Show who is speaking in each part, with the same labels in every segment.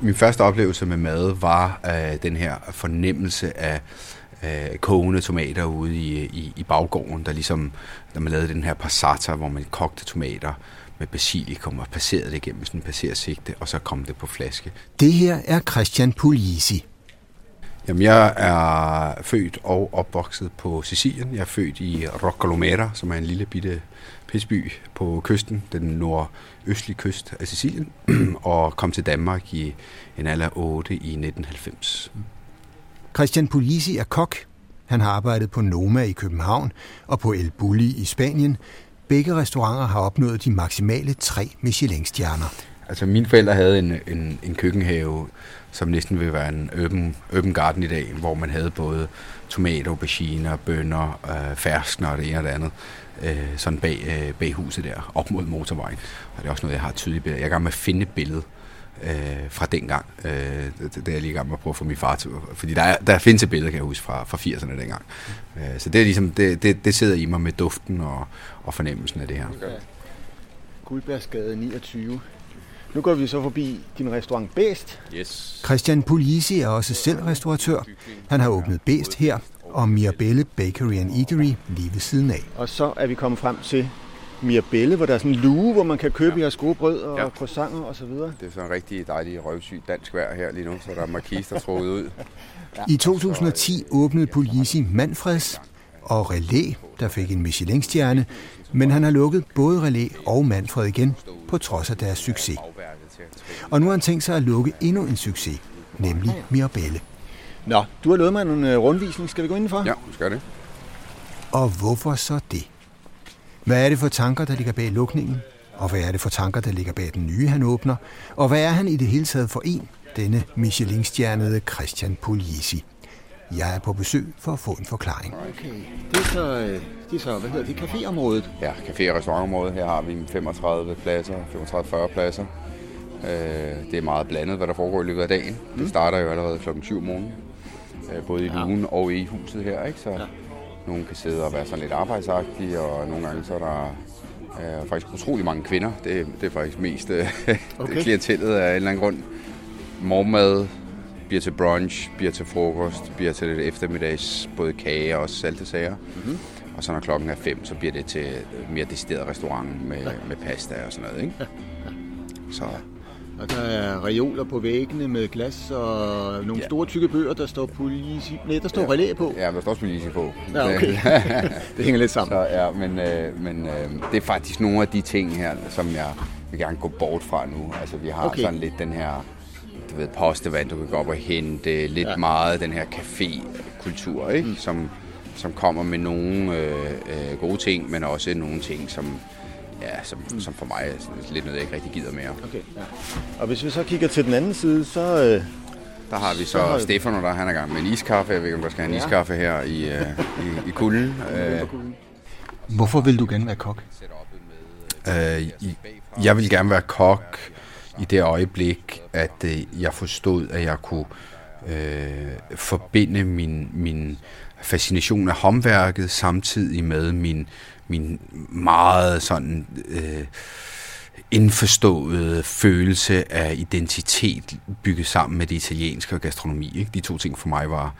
Speaker 1: Min første oplevelse med mad var øh, den her fornemmelse af øh, kogende tomater ude i, i, i baggården, der ligesom, når man lavede den her passata, hvor man kogte tomater med basilikum og passerede det igennem sådan en passersigte, og så kom det på flaske.
Speaker 2: Det her er Christian Pulisi.
Speaker 1: Jamen, jeg er født og opvokset på Sicilien. Jeg er født i Roccalomera, som er en lille bitte pisby på kysten, den nordøstlige kyst af Sicilien, og kom til Danmark i en alder 8 i 1990.
Speaker 2: Christian Puglisi er kok. Han har arbejdet på Noma i København og på El Bulli i Spanien. Begge restauranter har opnået de maksimale tre Michelin-stjerner.
Speaker 1: Altså mine forældre havde en, en, en køkkenhave, som næsten vil være en open, open garden i dag, hvor man havde både tomater, auberginer, bønner, øh, ferskner og det ene og det andet, øh, sådan bag, øh, bag huset der, op mod motorvejen. Og det er også noget, jeg har tydeligt billede. Jeg er i gang med at finde et billede øh, fra dengang. Øh, det, det er jeg lige i gang med at prøve at få min far til. Fordi der, er, der findes et billede, kan jeg huske, fra, fra 80'erne dengang. Øh, så det er ligesom, det, det, det sidder i mig med duften og, og fornemmelsen af det her. Okay.
Speaker 3: Guldbærsgade 29. Nu går vi så forbi din restaurant Bæst.
Speaker 2: Yes. Christian Puglisi er også selv restauratør. Han har åbnet Bæst her, og Mirabelle Bakery and Eatery lige ved siden af.
Speaker 3: Og så er vi kommet frem til Mirabelle, hvor der er sådan en luge, hvor man kan købe ja. jeres gode brød og ja. croissanter og så videre.
Speaker 1: Det er sådan en rigtig dejlig røvsyg dansk vejr her lige nu, så der er markis, der troet ud.
Speaker 2: I 2010 åbnede Puglisi Manfreds og Relais, der fik en Michelin-stjerne, men han har lukket både Relais og Manfred igen, på trods af deres succes. Og nu har han tænkt sig at lukke endnu en succes, nemlig Mirabelle.
Speaker 3: Nå, du har lovet mig en øh, rundvisning. Skal vi gå indenfor?
Speaker 1: Ja, skal det.
Speaker 2: Og hvorfor så det? Hvad er det for tanker, der ligger bag lukningen? Og hvad er det for tanker, der ligger bag den nye, han åbner? Og hvad er han i det hele taget for en, denne Michelin-stjernede Christian Puglisi? Jeg er på besøg for at få en forklaring.
Speaker 3: Okay. Det er så, øh, det er så hvad hedder det, caféområdet?
Speaker 1: Ja, café- og restaurantområdet. Her har vi 35 pladser, 35-40 pladser. Øh, det er meget blandet, hvad der foregår i løbet af dagen. Mm. Det starter jo allerede kl. 7 om morgenen. Øh, både i lugen og i huset her, ikke? Så ja. nogen kan sidde og være sådan lidt arbejdsagtige, og nogle gange så er der øh, faktisk utrolig mange kvinder. Det, det er faktisk mest øh, okay. klientellet af en eller anden grund. Morgenmad, bliver til brunch, bliver til frokost, bliver til lidt eftermiddags, både kage og salte sager. Mm-hmm. Og så når klokken er fem, så bliver det til mere decideret restaurant med, med pasta og sådan noget. Ikke?
Speaker 3: Så. Og der er reoler på væggene med glas og nogle ja. store tykke bøger, der står polisi. Nej, der står ja. relæ på.
Speaker 1: Ja, der står polisi på.
Speaker 3: Ja, okay. det hænger lidt sammen.
Speaker 1: Så, ja, men, øh, men øh, det er faktisk nogle af de ting her, som jeg vil gerne gå bort fra nu. Altså, vi har okay. sådan lidt den her du ved, postevand, du kan gå op og hente lidt ja. meget den her café-kultur, ikke? Mm. Som, som kommer med nogle øh, øh, gode ting, men også nogle ting, som, ja, som, mm. som for mig er lidt noget, jeg ikke rigtig gider mere.
Speaker 3: Okay, ja. Og hvis vi så kigger til den anden side, så... Øh,
Speaker 1: der har vi så, så Stefan, der han er gang med en iskaffe. Jeg ved ikke, om der skal have en ja. iskaffe her i, øh, i, i kulden. Øh.
Speaker 3: Hvorfor vil du gerne være kok?
Speaker 1: Øh, jeg vil gerne være kok i det øjeblik, at øh, jeg forstod, at jeg kunne øh, forbinde min, min fascination af håndværket samtidig med min, min meget sådan øh, indforståede følelse af identitet bygget sammen med det italienske og gastronomi. Ikke? De to ting for mig var,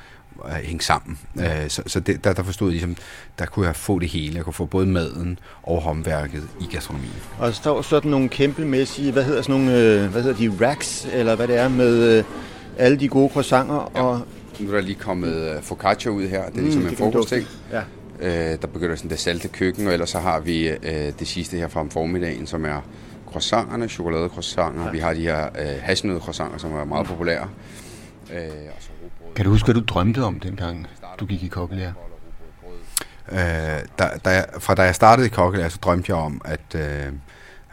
Speaker 1: at hænge sammen. Øh, så så det, der, der forstod jeg ligesom, der kunne jeg få det hele. Jeg kunne få både maden og håndværket i gastronomien.
Speaker 3: Og der står sådan nogle kæmpemæssige, hvad hedder sådan nogle, øh, hvad hedder de, racks, eller hvad det er, med øh, alle de gode croissanter. Ja. Og
Speaker 1: nu er der lige kommet focaccia ud her. Det er ligesom mm, en fokusting. Ja. Øh, der begynder sådan det salte køkken, og ellers så har vi øh, det sidste her fra om formiddagen, som er croissanterne, chokoladecroissanter. Ja. Vi har de her øh, hasselnød croissanter, som er meget populære.
Speaker 3: Øh, og så kan du huske, hvad du drømte om dengang, du gik i kokkelærer?
Speaker 1: Øh, da, da jeg, fra da jeg startede i kokkelærer, så drømte jeg om at, øh,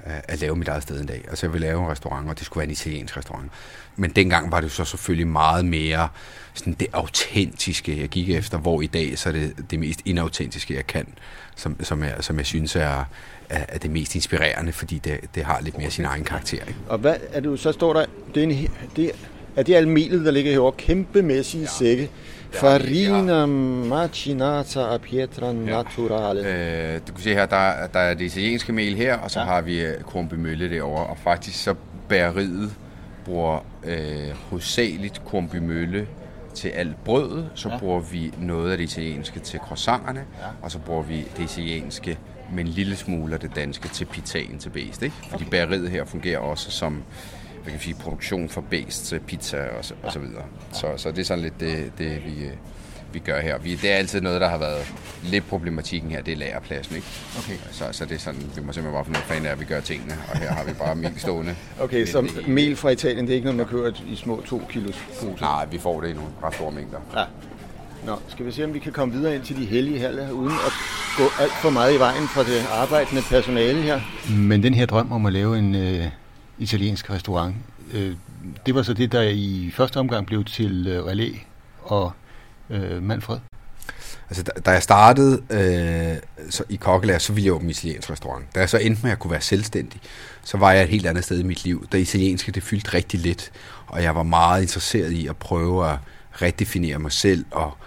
Speaker 1: at lave mit eget sted en dag. Altså jeg ville lave en restaurant, og det skulle være en italiensk restaurant. Men dengang var det så selvfølgelig meget mere sådan det autentiske, jeg gik efter, hvor i dag så er det det mest inautentiske, jeg kan, som, som, jeg, som jeg synes er, er, det mest inspirerende, fordi det, det har lidt mere sin egen karakter. Ikke?
Speaker 3: Og hvad er du, så står der, det er, en, det er det almelet, der ligger herovre, kæmpemæssige ja. sække. Farina macinata a pietra naturale.
Speaker 1: Ja. Øh, du kan se her, der, der er det italienske mel her, og så ja. har vi øh, Krumpe Mølle derovre. Og faktisk så bæreriet bruger øh, hovedsageligt kornbymølle til alt brødet, så ja. bruger vi noget af det italienske til croissanterne, ja. og så bruger vi det italienske med en lille smule af det danske til pizzaen til bæst. Ikke? Fordi okay. bageriet her fungerer også som hvad kan sige, produktion for bæst til pizza og så, og så videre. Så, så det er sådan lidt det, det vi, øh, vi gør her. Vi, det er altid noget, der har været lidt problematikken her, det er lagerpladsen, ikke?
Speaker 3: Okay.
Speaker 1: Så, så det er sådan, vi må simpelthen bare finde ud af, at vi gør tingene, og her har vi bare mel stående.
Speaker 3: Okay, så mel fra Italien, det er ikke noget, man kører i små 2 kilos poser?
Speaker 1: Nej, vi får det i nogle ret store mængder.
Speaker 3: Ja. Nå, skal vi se, om vi kan komme videre ind til de hellige haller, uden at gå alt for meget i vejen for det arbejdende personale her.
Speaker 2: Men den her drøm om at lave en øh, italiensk restaurant, øh, det var så det, der i første omgang blev til øh, og øh, Manfred?
Speaker 4: Altså, da, da jeg startede øh, så i kokkelærer, så ville jeg åbne en italiensk restaurant. Da jeg så endte med at kunne være selvstændig, så var jeg et helt andet sted i mit liv. Da italienske, det fyldte rigtig lidt, og jeg var meget interesseret i at prøve at redefinere mig selv, og,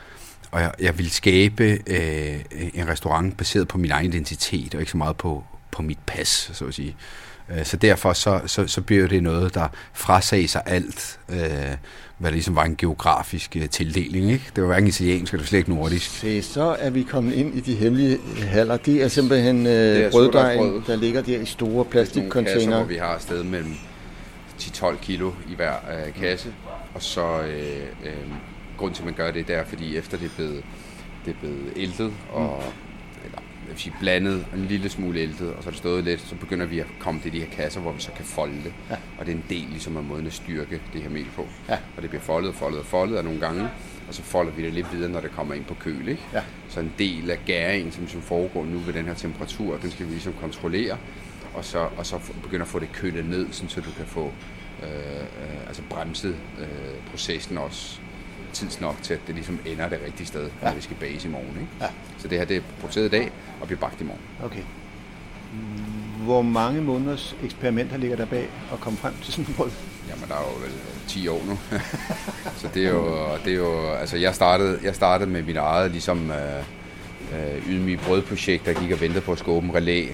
Speaker 4: og jeg, jeg ville skabe øh, en restaurant baseret på min egen identitet, og ikke så meget på, på mit pas, så at sige. Øh, så derfor så, så, så bliver det noget, der frasag sig alt, øh, hvad der ligesom var en geografisk øh, tildeling. Ikke? Det var hverken italiensk eller slet ikke nordisk.
Speaker 3: Se, så er vi kommet ind i de hemmelige haller. Det er simpelthen øh, brøddejen, der ligger der i store plastikcontainer.
Speaker 1: hvor vi har sted mellem 10-12 kilo i hver øh, kasse. Og så øh, øh, grund til, at man gør det, der, fordi efter det er blevet, det er blevet æltet og mm vil sige, blandet en lille smule æltet, og så er det stået lidt, så begynder vi at komme til de her kasser, hvor vi så kan folde det. Ja. Og det er en del ligesom af måden at styrke det her mel på. Ja. Og det bliver foldet, foldet og foldet af nogle gange, og så folder vi det lidt videre, når det kommer ind på køl. Ikke? Ja. Så en del af gæringen, som, som foregår nu ved den her temperatur, den skal vi ligesom kontrollere, og så, og så begynde at få det kølet ned, sådan, så du kan få øh, øh, altså bremset øh, processen også tidsnok til, at det ligesom ender det rigtige sted, ja. når vi skal bages i morgen. Ikke? Ja. Så det her det er produceret i dag og bliver bagt i morgen.
Speaker 3: Okay. Hvor mange måneders eksperimenter ligger der bag at komme frem til sådan en brød?
Speaker 1: Jamen, der er jo vel 10 år nu. så det er jo, det er jo altså jeg startede, jeg startede med mit eget ligesom øh, øh, ydmyge brødprojekt, der gik og ventede på at skåbe en relæ.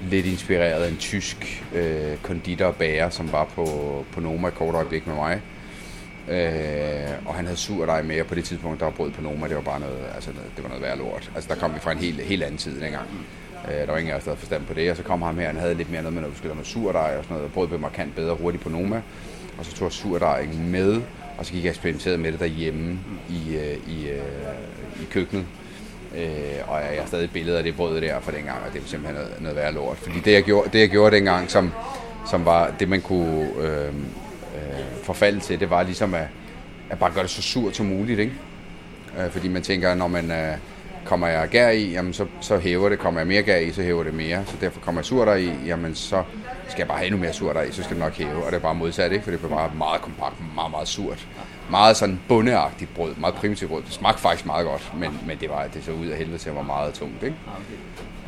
Speaker 1: Lidt inspireret af en tysk øh, konditor og bager, som var på, på Noma et kort øjeblik med mig. Øh, og han havde sur dig med, og på det tidspunkt, der var brød på Noma, det var bare noget, altså, det var noget værd lort. Altså, der kom vi fra en helt, helt anden tid dengang. Øh, der var ingen af os, der havde forstand på det, og så kom ham her, han havde lidt mere noget med noget, skulle med surdej og sådan noget. Brød blev markant bedre hurtigt på Noma, og så tog jeg surdejen med, og så gik jeg eksperimenteret med det derhjemme i, øh, i, øh, i køkkenet. Øh, og jeg har stadig billeder af det brød der fra dengang, og det var simpelthen noget, noget værre lort. Fordi det jeg, gjorde, det, jeg gjorde dengang, som, som var det, man kunne øh, øh, forfalde til, det var ligesom at, at bare gøre det så surt som muligt, ikke? Øh, fordi man tænker, når man øh, kommer jeg gær i, jamen så, så hæver det, kommer jeg mere gær i, så hæver det mere, så derfor kommer jeg sur der i, jamen så skal jeg bare have endnu mere sur der i, så skal det nok hæve, og det er bare modsat, ikke? For det bliver bare meget kompakt, meget, meget surt. Meget sådan bundeagtigt brød, meget primitivt brød. Det smagte faktisk meget godt, men, men det, var, det så ud af helvede til at være meget tungt, ikke?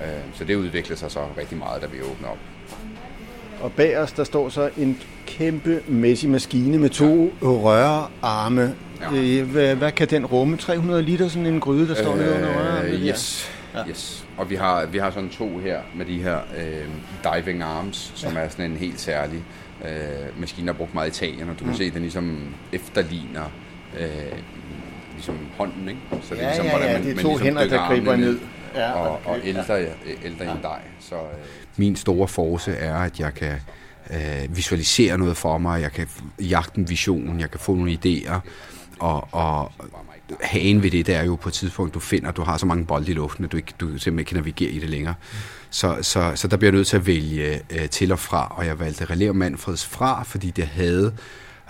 Speaker 1: Øh, så det udviklede sig så rigtig meget, da vi åbnede op.
Speaker 3: Og bag os, der står så en kæmpe mæssig maskine med to ja. rørarme. Ja. Øh, hvad, hvad kan den rumme? 300 liter, sådan en gryde, der står øh, nede under rørarmen?
Speaker 1: Yes. Ja. yes. Og vi har, vi har sådan to her med de her øh, diving arms, som ja. er sådan en helt særlig øh, maskine, der er brugt meget i Italien, og du mm. kan se, at den ligesom efterligner øh, ligesom hånden, ikke?
Speaker 3: Så det er ja, ligesom, ja, ja, det er to ligesom hænder, der griber ned.
Speaker 1: Ja, og, og ældre, ja. ældre ja. dej. Så, øh,
Speaker 4: min store force er, at jeg kan øh, visualisere noget for mig, jeg kan jagte en vision, jeg kan få nogle idéer, og, og hagen ved det, det er jo på et tidspunkt, du finder, at du har så mange bolde i luften, at du, ikke, du simpelthen ikke kan navigere i det længere. Så, så, så der bliver jeg nødt til at vælge øh, til og fra, og jeg valgte Relé Manfreds fra, fordi det havde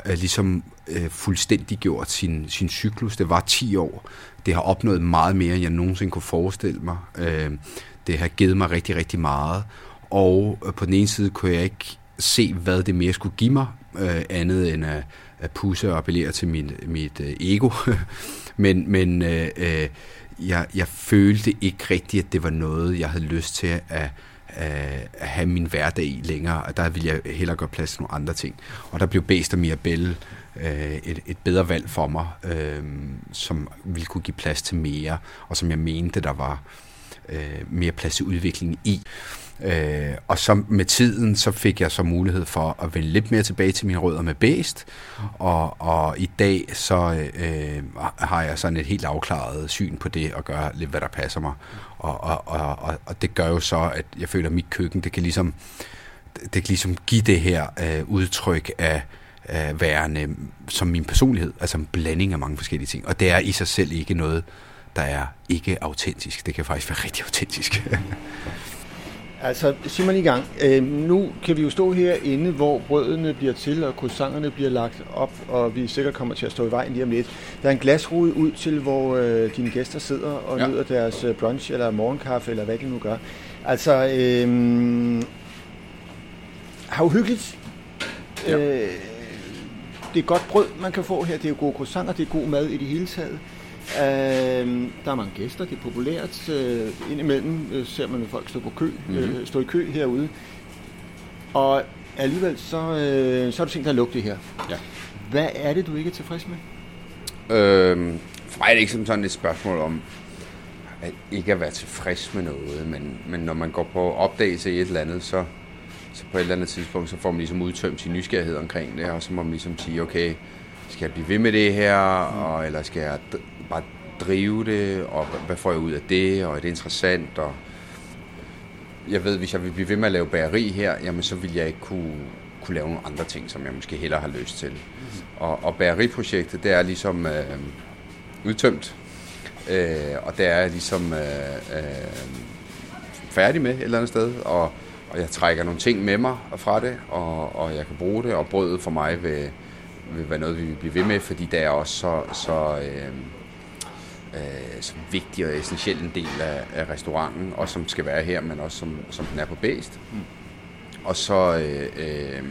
Speaker 4: øh, ligesom øh, fuldstændig gjort sin, sin cyklus. Det var 10 år. Det har opnået meget mere, end jeg nogensinde kunne forestille mig. Øh, det har givet mig rigtig, rigtig meget. Og øh, på den ene side kunne jeg ikke se, hvad det mere skulle give mig, øh, andet end at, at pusse og appellere til min, mit øh, ego. men men øh, øh, jeg, jeg følte ikke rigtigt, at det var noget, jeg havde lyst til at, at, at have min hverdag i længere, og der ville jeg hellere gøre plads til nogle andre ting. Og der blev Bæst og Mirabelle øh, et, et bedre valg for mig, øh, som ville kunne give plads til mere, og som jeg mente, der var øh, mere plads til udvikling i. Øh, og så med tiden, så fik jeg så mulighed for at vende lidt mere tilbage til mine rødder med bæst, og, og i dag så øh, har jeg sådan et helt afklaret syn på det, og gør lidt, hvad der passer mig. Og, og, og, og det gør jo så, at jeg føler, at mit køkken, det kan ligesom, det kan ligesom give det her øh, udtryk af, øh, værende som min personlighed, altså en blanding af mange forskellige ting. Og det er i sig selv ikke noget, der er ikke autentisk. Det kan faktisk være rigtig autentisk.
Speaker 3: altså, sig mig lige i gang. Øh, nu kan vi jo stå herinde, hvor brødene bliver til, og croissanterne bliver lagt op, og vi sikkert kommer til at stå i vejen lige om lidt. Der er en glasrude ud til, hvor øh, dine gæster sidder og ja. nyder deres øh, brunch eller morgenkaffe, eller hvad de nu gør. Altså, øh, har hyggeligt. Ja. Øh, det er godt brød, man kan få her. Det er jo gode croissanter, det er god mad i det hele taget. Øh, der er mange gæster, det er populært. Øh, indimellem øh, ser man folk stå, på kø, mm-hmm. øh, stå i kø herude. Og alligevel så, øh, så har du tænkt dig at lukke det her.
Speaker 1: Ja.
Speaker 3: Hvad er det, du ikke er tilfreds med?
Speaker 1: Øh, for mig er det ikke som sådan et spørgsmål om at ikke at være tilfreds med noget, men, men når man går på opdagelse i et eller andet, så, så på et eller andet tidspunkt, så får man ligesom udtømt sin nysgerrighed omkring det, og så må man ligesom sige, okay, skal jeg blive ved med det her, og, eller skal jeg bare drive det, og hvad får jeg ud af det, og er det interessant, og jeg ved, hvis jeg vil blive ved med at lave bageri her, jamen så vil jeg ikke kunne, kunne lave nogle andre ting, som jeg måske hellere har lyst til. Og, og bageriprojektet, det er ligesom øh, udtømt, øh, og det er jeg ligesom øh, øh, færdig med et eller andet sted, og og jeg trækker nogle ting med mig fra det, og, og jeg kan bruge det, og brødet for mig vil, vil være noget, vi vil blive ved med, fordi det er også så, så, øh, øh, så vigtig og essentiel en del af, af restauranten, og som skal være her, men også som, som den er på Bæst. Mm. Og så, øh, øh,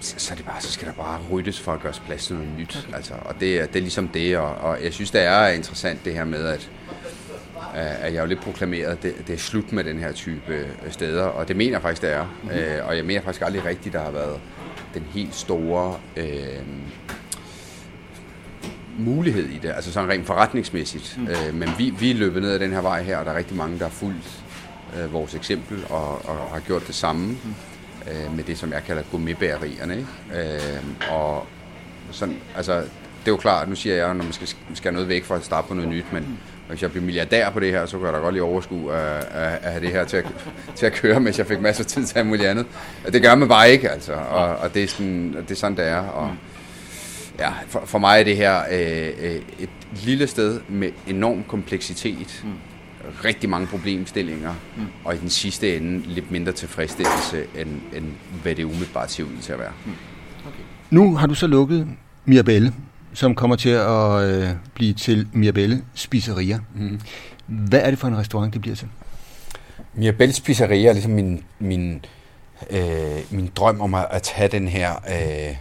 Speaker 1: så, så, er det bare, så skal der bare ryddes for at gøre plads til noget nyt. Okay. Altså, og det, det er ligesom det, og, og jeg synes, det er interessant det her med, at at jeg jo lidt proklameret, at det, det er slut med den her type øh, steder, og det mener jeg faktisk, det er. Mm-hmm. Øh, og jeg mener faktisk aldrig rigtigt, der har været den helt store øh, mulighed i det, altså sådan rent forretningsmæssigt. Mm. Øh, men vi, vi er løbet ned ad den her vej her, og der er rigtig mange, der har fulgt øh, vores eksempel og, og har gjort det samme mm. øh, med det, som jeg kalder gourmetbærerierne. Ikke? Øh, og sådan, altså, det er jo klart, nu siger jeg, når man skal, skal noget væk for at starte på noget nyt, men mm hvis jeg bliver milliardær på det her, så kunne jeg da godt lige overskue at, at, at have det her til at, til at køre, mens jeg fik masser af tid til at muligt andet. Det gør man bare ikke, altså. Og, og det, er sådan, det er sådan, det er. Og, ja, for, for mig er det her øh, øh, et lille sted med enorm kompleksitet. Mm. Rigtig mange problemstillinger. Mm. Og i den sidste ende lidt mindre tilfredsstillelse, end, end hvad det umiddelbart ser ud til at være. Mm.
Speaker 3: Okay. Nu har du så lukket Mirabelle som kommer til at øh, blive til Mirabelle Spiseria. Mm. Hvad er det for en restaurant, det bliver til?
Speaker 4: Mirabelle Spiseria er ligesom min, min, øh, min drøm om at, at tage den her øh,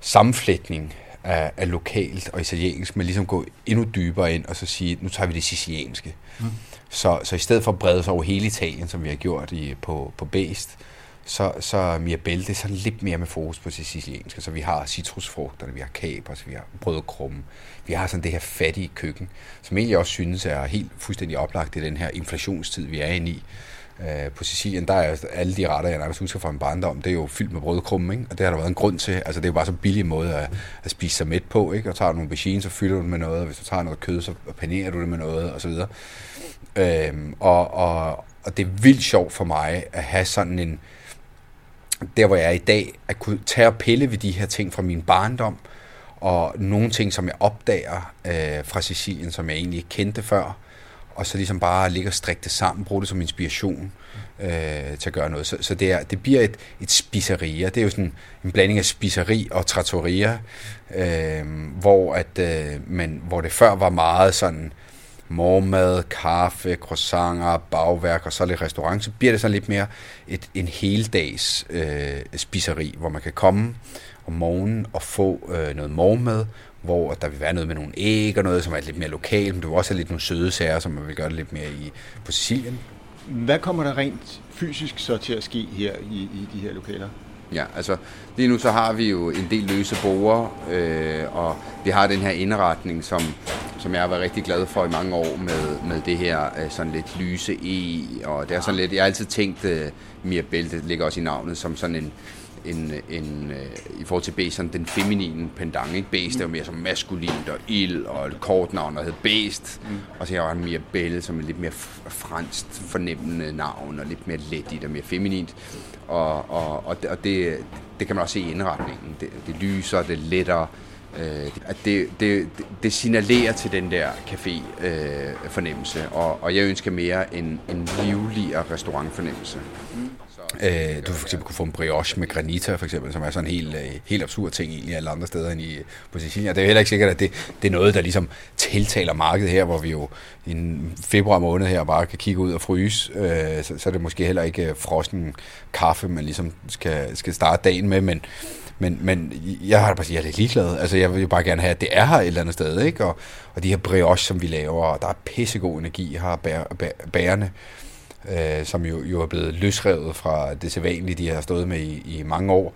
Speaker 4: sammenflætning af, af lokalt og italiensk, men ligesom gå endnu dybere ind og så sige, nu tager vi det sicilianske. Mm. Så, så i stedet for at brede sig over hele Italien, som vi har gjort i, på, på Bæst, så, så Mirabelle, det er sådan lidt mere med fokus på det sicilianske. Så vi har citrusfrugterne, vi har kapers, vi har brødkrumme. Vi har sådan det her fattige køkken, som egentlig også synes er helt fuldstændig oplagt i den her inflationstid, vi er inde i. Øh, på Sicilien, der er alle de retter, jeg nærmest husker fra min barndom, det er jo fyldt med brødkrumme, ikke? og det har der været en grund til. Altså, det er jo bare så billig måde at, at spise sig mæt på, ikke? og tager du nogle aubergine, så fylder du det med noget, og hvis du tager noget kød, så panerer du det med noget, og så videre. Øhm, og, og, og det er vildt sjovt for mig at have sådan en, der hvor jeg er i dag, at kunne tage og pille ved de her ting fra min barndom, og nogle ting, som jeg opdager øh, fra Sicilien, som jeg egentlig ikke kendte før, og så ligesom bare ligge og strikke det sammen, bruge det som inspiration øh, til at gøre noget. Så, så det, er, det bliver et, et spiseria. Det er jo sådan en blanding af spiseri og trattoria, øh, hvor, at, øh, men, hvor det før var meget sådan morgenmad, kaffe, croissanter, bagværk og så lidt restaurant, så bliver det sådan lidt mere et, en heldags øh, spiseri, hvor man kan komme om morgenen og få øh, noget morgenmad, hvor der vil være noget med nogle æg og noget, som er lidt mere lokalt, men du vil også have lidt nogle søde sager, som man vil gøre det lidt mere i på Sicilien.
Speaker 3: Hvad kommer der rent fysisk så til at ske her i, i de her lokaler?
Speaker 1: Ja, altså lige nu så har vi jo en del løse borer, øh, og vi har den her indretning, som,
Speaker 4: som jeg har været rigtig glad for i mange år med, med det her øh, sådan lidt lyse E, og det er sådan lidt, jeg har altid tænkt, uh, Mirabelle, det ligger også i navnet, som sådan en, en, en uh, i forhold til B, sådan den feminine pendant, ikke? Bæst er jo mere som maskulint og ild, og et kort navn, der hed Bæst, mm. og så har jeg Mirabelle, som er lidt mere fransk fornemmende navn, og lidt mere let og mere feminint, og, og, og, det, og det, det kan man også se i indretningen. Det, det lyser, det er lettere, øh, at det, det, det signalerer til den der café-fornemmelse, øh, og, og jeg ønsker mere en, en livligere restaurantfornemmelse. Mm.
Speaker 1: Øh, du for eksempel kunne få en brioche med granita, for eksempel, som er sådan en helt, øh, helt absurd ting egentlig alle andre steder end i, på Sicilien. Det er heller ikke sikkert, at det, det er noget, der ligesom tiltaler markedet her, hvor vi jo i en februar måned her bare kan kigge ud og fryse. Øh, så, så er det måske heller ikke øh, frosten kaffe, man ligesom skal, skal starte dagen med, men, men, men jeg har bare sige, jeg er lidt ligeglad. Altså, jeg vil jo bare gerne have, at det er her et eller andet sted, ikke? Og, og de her brioche, som vi laver, og der er pissegod energi her bær, bær, bærende øh, som jo, jo er blevet løsrevet fra det sædvanlige, de har stået med i, i mange år,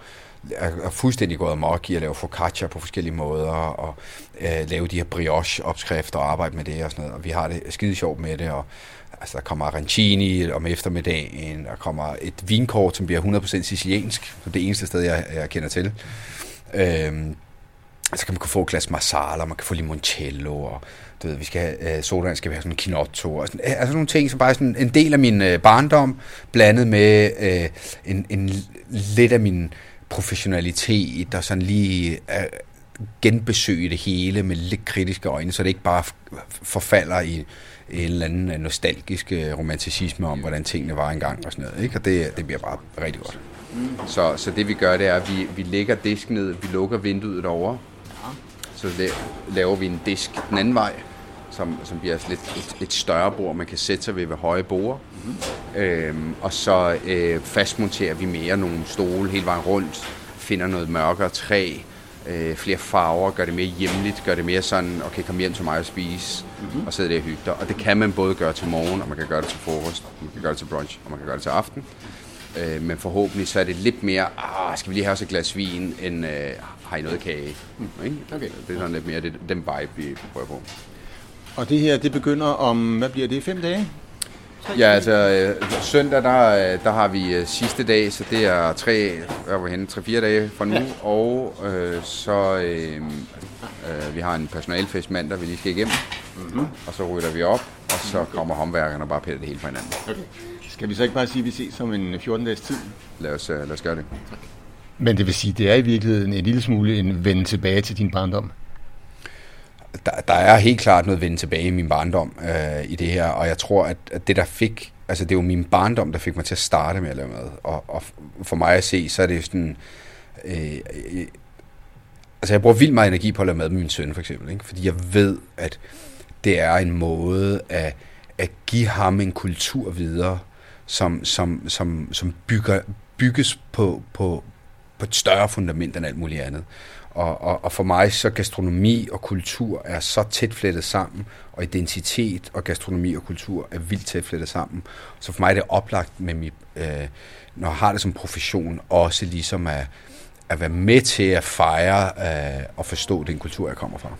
Speaker 1: er, er fuldstændig gået amok i at lave focaccia på forskellige måder, og øh, lave de her brioche-opskrifter og arbejde med det og sådan noget. Og vi har det skide sjovt med det, og altså, der kommer arancini om eftermiddagen, der kommer et vinkort, som bliver 100% siciliansk, det eneste sted, jeg, jeg kender til. Øh, så kan man få et glas marsala, man kan få limoncello, og du ved, vi skal have, øh, sodaen skal vi have sådan en kinotto, og sådan, øh, altså nogle ting, som bare er sådan en del af min øh, barndom, blandet med øh, en, en lidt af min professionalitet, der sådan lige øh, genbesøge det hele med lidt kritiske øjne, så det ikke bare forfalder i en eller anden øh, nostalgisk øh, romanticisme om, hvordan tingene var engang og sådan noget. Ikke? Og det, det bliver bare rigtig godt.
Speaker 4: Så, så det vi gør, det er, at vi, vi lægger disken ned, vi lukker vinduet over, så laver vi en disk den anden vej, som, som bliver lidt et, et større bord, man kan sætte sig ved ved høje bord. Mm-hmm. Øhm, og så øh, fastmonterer vi mere nogle stole hele vejen rundt, finder noget mørkere træ, øh, flere farver, gør det mere hjemligt, gør det mere sådan, okay, kom hjem til mig og spise, mm-hmm. og sidde der og hygge dig. Og det kan man både gøre til morgen, og man kan gøre det til frokost, man kan gøre det til brunch, og man kan gøre det til aften. Øh, men forhåbentlig så er det lidt mere, ah, skal vi lige have også et glas vin, end øh, har I noget kage? Mm. Ikke? Okay. Det er sådan lidt mere det, den vibe, vi prøver på.
Speaker 3: Og det her, det begynder om, hvad bliver det, fem dage?
Speaker 4: Ja, altså øh, søndag, der, øh, der har vi øh, sidste dag, så det er tre, hvad var henne, tre-fire dage fra nu, ja. og øh, så øh, øh, vi har en personalfest mandag, vi lige skal igennem, mm-hmm. og så ryger vi op, og så kommer håndværkerne og bare piller det hele fra hinanden. Okay.
Speaker 3: Skal vi så ikke bare sige, at vi ses om en 14-dages tid?
Speaker 4: Lad os, uh, lad os gøre det.
Speaker 3: Men det vil sige, det er i virkeligheden en lille smule en vende tilbage til din barndom?
Speaker 1: Der, der er helt klart noget vende tilbage i min barndom øh, i det her, og jeg tror, at, at det der fik, altså det var min barndom, der fik mig til at starte med at lave mad. Og, og for mig at se, så er det sådan, øh, øh, altså jeg bruger vildt meget energi på at lave mad med min søn for eksempel, ikke? fordi jeg ved, at det er en måde at, at give ham en kultur videre, som, som, som, som bygger, bygges på, på, på et større fundament end alt muligt andet. Og, og, og for mig så gastronomi og kultur er så tæt flettet sammen, og identitet og gastronomi og kultur er vildt tæt flettet sammen. Så for mig er det oplagt med mit, øh, når jeg har det som profession, også ligesom at, at være med til at fejre øh, og forstå den kultur, jeg kommer fra.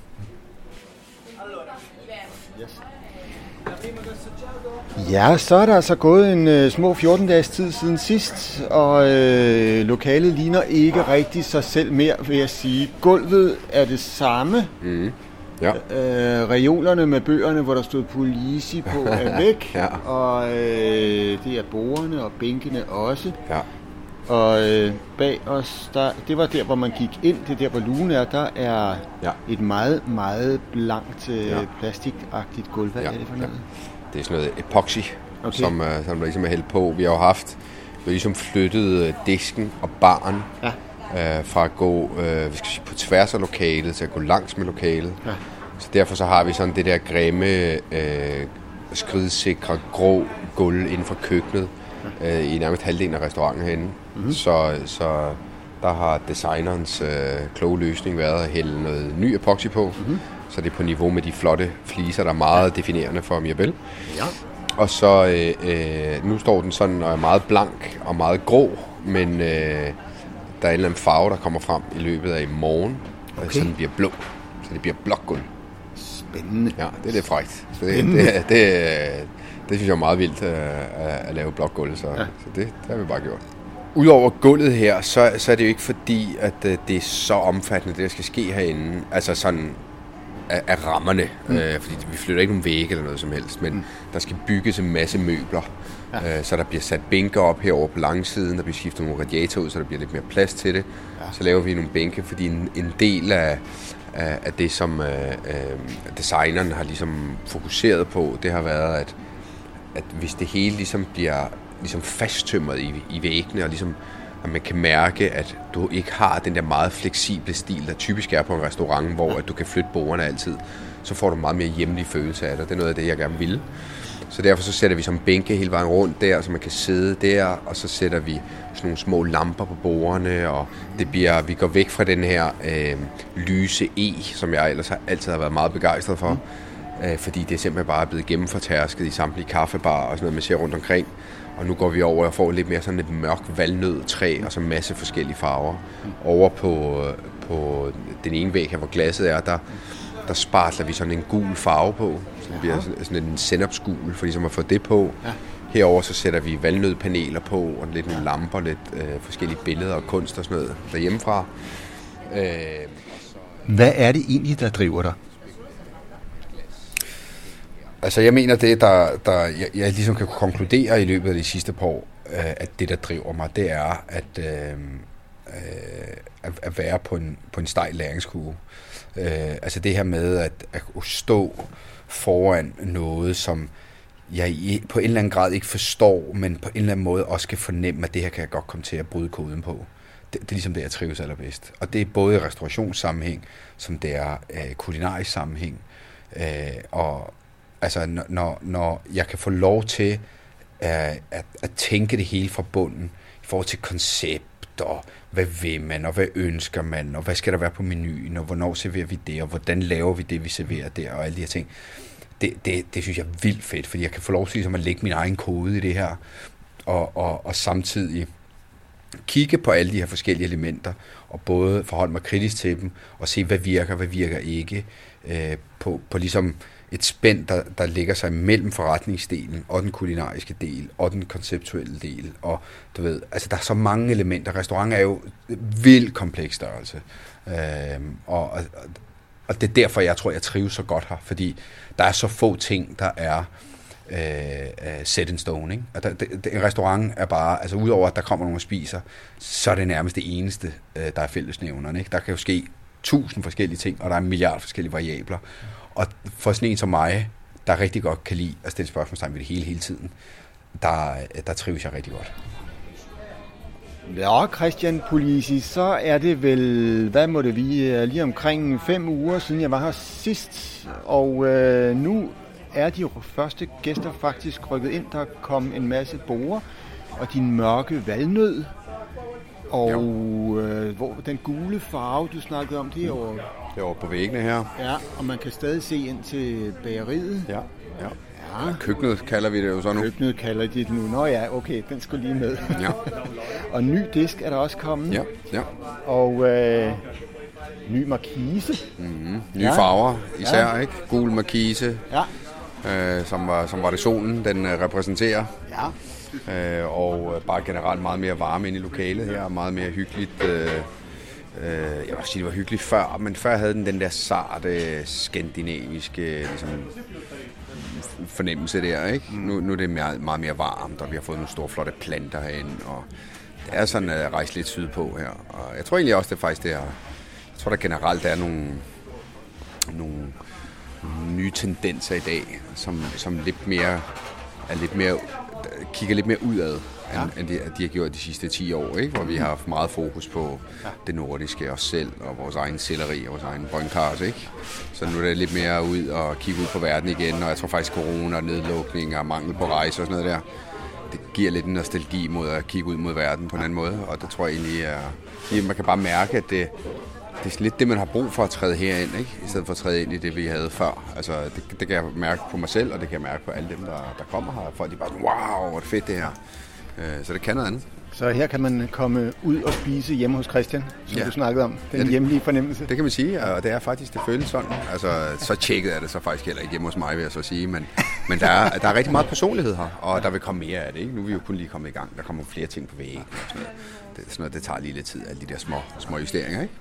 Speaker 3: Ja, så er der altså gået en uh, små 14 dages tid siden sidst, og uh, lokalet ligner ikke rigtig sig selv mere, vil jeg sige. Gulvet er det samme. Mm. Ja. Uh, reolerne med bøgerne, hvor der stod Polisi på, er væk. ja. Og uh, det er bordene og bænkene også. Ja. Og uh, bag os, der, det var der, hvor man gik ind, det er der, hvor lugen er, der er ja. et meget, meget blankt, uh, ja. plastikagtigt gulv. Hvad ja. er det for noget? Ja.
Speaker 4: Det er sådan noget epoxy, okay. som, uh, som der ligesom er hældt på. Vi har jo haft, vi har ligesom flyttet uh, disken og baren ja. uh, fra at gå uh, vi skal sige, på tværs af lokalet til at gå langs med lokalet. Ja. Så derfor så har vi sådan det der grimme, uh, skridsikre, grå gulv inden for køkkenet ja. uh, i nærmest halvdelen af restauranten herinde. Mm-hmm. Så, så der har designerens uh, kloge løsning været at hælde noget ny epoxy på. Mm-hmm så det er på niveau med de flotte fliser, der er meget definerende for Mirabelle. Ja. Og så øh, øh, nu står den sådan og er meget blank og meget grå, men øh, der er en eller anden farve, der kommer frem i løbet af i morgen, okay. så den bliver blå. Så det bliver blåguld.
Speaker 3: Spændende.
Speaker 1: Ja, det er lidt frækt. Så det, det, det, det synes jeg er meget vildt øh, at, at lave blokgulvet, så, ja. så det, det har vi bare gjort. Udover gulvet her, så, så er det jo ikke fordi, at øh, det er så omfattende, det der skal ske herinde. Altså sådan af, af rammerne, mm. øh, fordi vi flytter ikke nogen vægge eller noget som helst, men mm. der skal bygges en masse møbler. Ja. Øh, så der bliver sat bænker op herover på langsiden, der bliver skiftet nogle radiatorer ud, så der bliver lidt mere plads til det. Ja. Så laver vi nogle bænke, fordi en, en del af, af, af det, som øh, øh, designeren har ligesom fokuseret på, det har været, at, at hvis det hele ligesom bliver ligesom fasttømret i, i væggene, og ligesom at man kan mærke, at du ikke har den der meget fleksible stil, der typisk er på en restaurant, hvor at du kan flytte bordene altid, så får du meget mere hjemlig følelse af det. Det er noget af det, jeg gerne vil. Så derfor så sætter vi som bænke hele vejen rundt der, så man kan sidde der, og så sætter vi sådan nogle små lamper på bordene, og det bliver, vi går væk fra den her øh, lyse E, som jeg ellers har, altid har været meget begejstret for, mm. Øh, fordi det er simpelthen bare blevet gennemfortærsket i samtlige kaffebar og sådan noget, man ser rundt omkring. Og nu går vi over og får lidt mere sådan et mørk valnød træ og så en masse forskellige farver. Over på, på den ene væg her, hvor glasset er, der, der spartler vi sådan en gul farve på. Så det bliver sådan, sådan en sennepsgul, for ligesom at få det på. Ja. Herover så sætter vi valnødpaneler på, og lidt nogle lamper, lidt øh, forskellige billeder og kunst og sådan noget derhjemmefra.
Speaker 4: Øh, Hvad er det egentlig, der driver dig?
Speaker 1: Altså jeg mener det, der, der jeg, jeg ligesom kan konkludere i løbet af de sidste par år, øh, at det, der driver mig, det er at, øh, øh, at, at være på en, på en stejl læringskurve. Øh, altså det her med at, at stå foran noget, som jeg på en eller anden grad ikke forstår, men på en eller anden måde også kan fornemme, at det her kan jeg godt komme til at bryde koden på. Det, det er ligesom det, jeg trives allerbedst. Og det er både i restaurationssammenhæng, som det er øh, kulinarisk sammenhæng. Øh, og altså, når, når jeg kan få lov til øh, at, at tænke det hele fra bunden, i forhold til koncept, og hvad vil man, og hvad ønsker man, og hvad skal der være på menuen, og hvornår serverer vi det, og hvordan laver vi det, vi serverer der, og alle de her ting. Det, det, det synes jeg er vildt fedt, fordi jeg kan få lov til ligesom at lægge min egen kode i det her, og, og, og samtidig kigge på alle de her forskellige elementer, og både forholde mig kritisk til dem, og se, hvad virker, hvad virker ikke, øh, på, på ligesom et spænd, der, der ligger sig mellem forretningsdelen og den kulinariske del og den konceptuelle del. Og du ved, altså der er så mange elementer. Restaurant er jo vildt kompleks størrelse. Øhm, og, og, og det er derfor, jeg tror, jeg trives så godt her, fordi der er så få ting, der er øh, øh set in stone. Ikke? Og der, det, en restaurant er bare, altså udover at der kommer nogen og spiser, så er det nærmest det eneste, øh, der er fællesnævnerne. Ikke? Der kan jo ske tusind forskellige ting, og der er en milliard forskellige variabler. Og for sådan en som mig, der rigtig godt kan lide at stille spørgsmålstegn ved det hele, hele tiden, der, der trives jeg rigtig godt.
Speaker 3: Ja, Christian Polisi, så er det vel, hvad må det vi, lige omkring fem uger siden jeg var her sidst, og øh, nu er de første gæster faktisk rykket ind. Der kom en masse borer, og din mørke valnød, og øh, hvor den gule farve, du snakkede om, det er over
Speaker 1: det er over på væggene her.
Speaker 3: Ja, og man kan stadig se ind til bageriet.
Speaker 1: Ja, ja. Ja. Køkkenet kalder vi det jo så nu.
Speaker 3: Køkkenet kalder de det nu. Nå ja, okay, den skulle lige med. Ja. og ny disk er der også kommet.
Speaker 1: Ja, ja.
Speaker 3: Og øh, ny markise.
Speaker 1: Mm-hmm. Nye ja. farver især, ja. ikke? Gul markise. Ja. Øh, som, var, som var det solen, den øh, repræsenterer. Ja. Øh, og bare generelt meget mere varme ind i lokalet her, meget mere hyggeligt. Øh, Øh, jeg vil sige, det var hyggeligt før, men før havde den den der sarte, skandinaviske ligesom, fornemmelse der. Ikke? Mm. Nu, nu er det meget, meget mere varmt, og vi har fået nogle store, flotte planter herinde, og det er sådan at rejse lidt sydpå her. Og jeg tror egentlig også, det er faktisk det er, jeg tror der generelt er nogle, nogle nye tendenser i dag, som, som lidt mere, er lidt mere, kigger lidt mere udad ja. end, end de, de har gjort de sidste 10 år, ikke? hvor vi har haft meget fokus på ja. det nordiske, os selv og vores egen selleri og vores egen brøndkars. Ikke? Så nu er det lidt mere ud og kigge ud på verden igen, og jeg tror faktisk corona nedlukning og mangel på rejse og sådan noget der, det giver lidt en nostalgi mod at kigge ud mod verden på en anden måde, og det tror jeg egentlig er, man kan bare mærke, at det, det er lidt det, man har brug for at træde herind, ikke? i stedet for at træde ind i det, vi havde før. Altså, det, det kan jeg mærke på mig selv, og det kan jeg mærke på alle dem, der, der kommer her. Folk de bare wow, hvor er det fedt det her. Øh, så det kan noget andet.
Speaker 3: Så her kan man komme ud og spise hjemme hos Christian, som
Speaker 1: Ja.
Speaker 3: du snakkede om. Den
Speaker 1: Ja, det-
Speaker 3: hjemlige fornemmelse.
Speaker 1: Det kan man sige, og det er faktisk, det føles sådan. Altså, så tjekket er det så faktisk heller ikke hjemme hos mig, vil jeg så sige. Men, men der, er, der er rigtig meget personlighed her, og der vil komme mere af det. Ikke? Nu er vi jo kun lige kommet i gang. Der kommer flere ting på væggen og sådan noget. Det, sådan noget, det tager lige lidt tid, alle de der små, små justeringer. Ikke?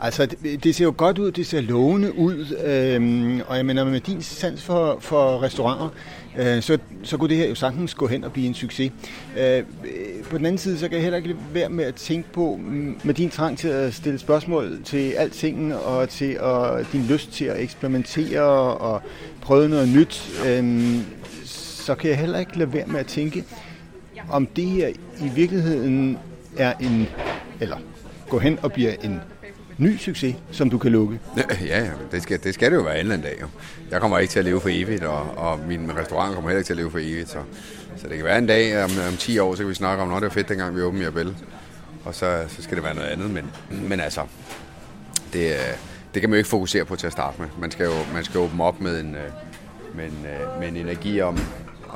Speaker 3: Altså, det, det ser jo godt ud, det ser lovende ud, øhm, og jeg mener, med din sans for, for restauranter, øh, så, så kunne det her jo sagtens gå hen og blive en succes. Øh, på den anden side, så kan jeg heller ikke være med at tænke på, mm, med din trang til at stille spørgsmål til alting, og til at, din lyst til at eksperimentere og prøve noget nyt, øhm, så kan jeg heller ikke lade være med at tænke, om det her i virkeligheden er en, eller gå hen og bliver en ny succes, som du kan lukke.
Speaker 1: Ja, ja, det skal, det skal det jo være en eller anden dag. Jo. Jeg kommer ikke til at leve for evigt, og, og min restaurant kommer heller ikke til at leve for evigt. Så, så det kan være en dag, om, om 10 år, så kan vi snakke om, at det var fedt, dengang vi åbnede Jabel. Og så, så skal det være noget andet. Men, men altså, det, det kan man jo ikke fokusere på til at starte med. Man skal jo, man skal åbne op med en, øh, med en, øh, med en energi om,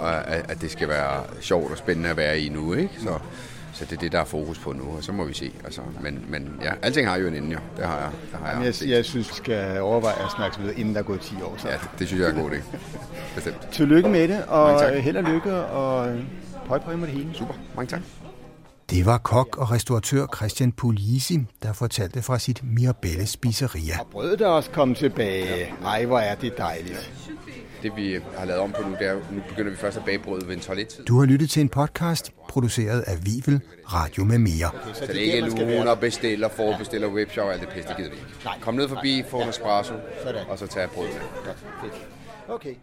Speaker 1: øh, at, at det skal være sjovt og spændende at være i nu. Ikke? Så, så det er det, der er fokus på nu, og så må vi se. Altså, men, men ja, alting har jo en ende, jo. Det har jeg, det har jeg,
Speaker 3: Jeg,
Speaker 1: set.
Speaker 3: jeg synes, vi skal overveje at snakke videre, inden der er gået 10 år. Så.
Speaker 1: Ja, det, det synes jeg er en god idé. Bestemt.
Speaker 3: Tillykke med det, og
Speaker 1: tak.
Speaker 3: held og lykke, og pøj pøj med det hele.
Speaker 1: Super. Mange tak.
Speaker 5: Det var kok og restauratør Christian Puglisi, der fortalte fra sit Mirabelle Spiseria.
Speaker 3: Og brødet er også kommet tilbage. Ej, hvor er det dejligt.
Speaker 1: Det vi har lavet om på nu, det er, nu begynder vi først at bage brødet ved en toilettid.
Speaker 5: Du har lyttet til en podcast, produceret af Vivel Radio med mere.
Speaker 1: Så det er ikke luner, bestiller, forbestiller, webshop og alt det pisse, det gider vi ikke. Kom ned forbi, få en espresso, og så tag brødet med.
Speaker 3: Okay.